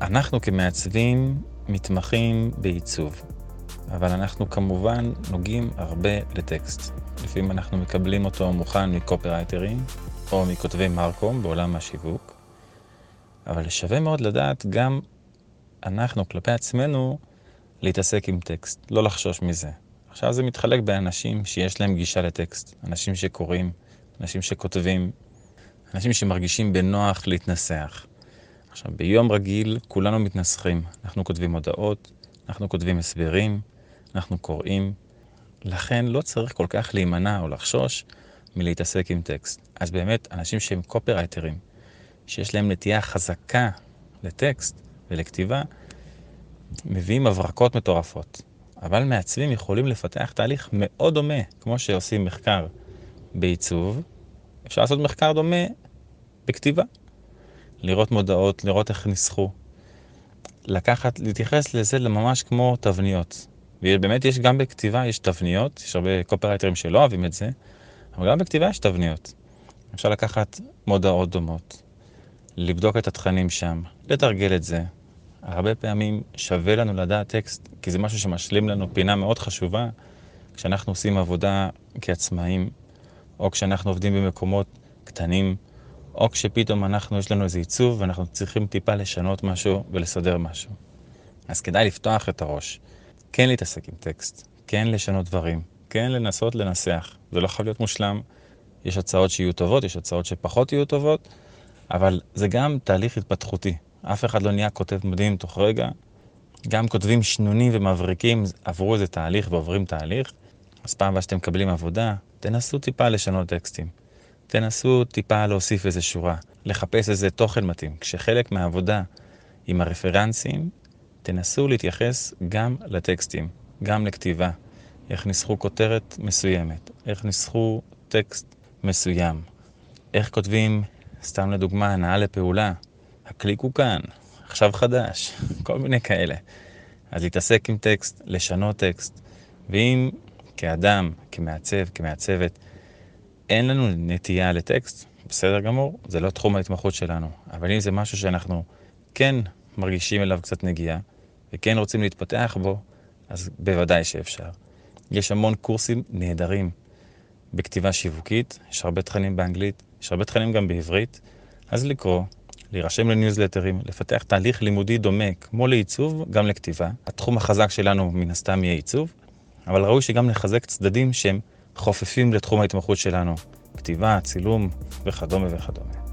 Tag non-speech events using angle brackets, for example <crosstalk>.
אנחנו כמעצבים מתמחים בעיצוב, אבל אנחנו כמובן נוגעים הרבה לטקסט. לפעמים אנחנו מקבלים אותו מוכן מקופרייטרים או מכותבי מרקום בעולם השיווק, אבל שווה מאוד לדעת גם אנחנו כלפי עצמנו להתעסק עם טקסט, לא לחשוש מזה. עכשיו זה מתחלק באנשים שיש להם גישה לטקסט, אנשים שקוראים, אנשים שכותבים, אנשים שמרגישים בנוח להתנסח. עכשיו, ביום רגיל כולנו מתנסחים. אנחנו כותבים הודעות, אנחנו כותבים הסברים, אנחנו קוראים. לכן לא צריך כל כך להימנע או לחשוש מלהתעסק עם טקסט. אז באמת, אנשים שהם קופרייטרים, שיש להם נטייה חזקה לטקסט ולכתיבה, מביאים הברקות מטורפות. אבל מעצבים יכולים לפתח תהליך מאוד דומה, כמו שעושים מחקר בעיצוב, אפשר לעשות מחקר דומה בכתיבה. לראות מודעות, לראות איך ניסחו. לקחת, להתייחס לזה ממש כמו תבניות. ובאמת יש גם בכתיבה, יש תבניות, יש הרבה קופרייטרים שלא אוהבים את זה, אבל גם בכתיבה יש תבניות. אפשר לקחת מודעות דומות, לבדוק את התכנים שם, לתרגל את זה. הרבה פעמים שווה לנו לדעת טקסט, כי זה משהו שמשלים לנו פינה מאוד חשובה כשאנחנו עושים עבודה כעצמאים, או כשאנחנו עובדים במקומות קטנים, או כשפתאום אנחנו, יש לנו איזה עיצוב ואנחנו צריכים טיפה לשנות משהו ולסדר משהו. אז כדאי לפתוח את הראש, כן להתעסק עם טקסט, כן לשנות דברים, כן לנסות לנסח. זה לא חייב להיות מושלם, יש הצעות שיהיו טובות, יש הצעות שפחות יהיו טובות, אבל זה גם תהליך התפתחותי. אף אחד לא נהיה כותב מדהים תוך רגע. גם כותבים שנונים ומבריקים עברו איזה תהליך ועוברים תהליך. אז פעם הבאה שאתם מקבלים עבודה, תנסו טיפה לשנות טקסטים. תנסו טיפה להוסיף איזה שורה, לחפש איזה תוכן מתאים. כשחלק מהעבודה עם הרפרנסים, תנסו להתייחס גם לטקסטים, גם לכתיבה. איך ניסחו כותרת מסוימת, איך ניסחו טקסט מסוים, איך כותבים, סתם לדוגמה, הנעה לפעולה, הקליק הוא כאן, עכשיו חדש, <laughs> כל מיני כאלה. אז להתעסק עם טקסט, לשנות טקסט, ואם כאדם, כמעצב, כמעצבת, אין לנו נטייה לטקסט, בסדר גמור, זה לא תחום ההתמחות שלנו. אבל אם זה משהו שאנחנו כן מרגישים אליו קצת נגיעה, וכן רוצים להתפתח בו, אז בוודאי שאפשר. יש המון קורסים נהדרים בכתיבה שיווקית, יש הרבה תכנים באנגלית, יש הרבה תכנים גם בעברית, אז לקרוא, להירשם לניוזלטרים, לפתח תהליך לימודי דומה, כמו לעיצוב, גם לכתיבה. התחום החזק שלנו מן הסתם יהיה עיצוב, אבל ראוי שגם נחזק צדדים שהם חופפים לתחום ההתמחות שלנו, כתיבה, צילום וכדומה וכדומה.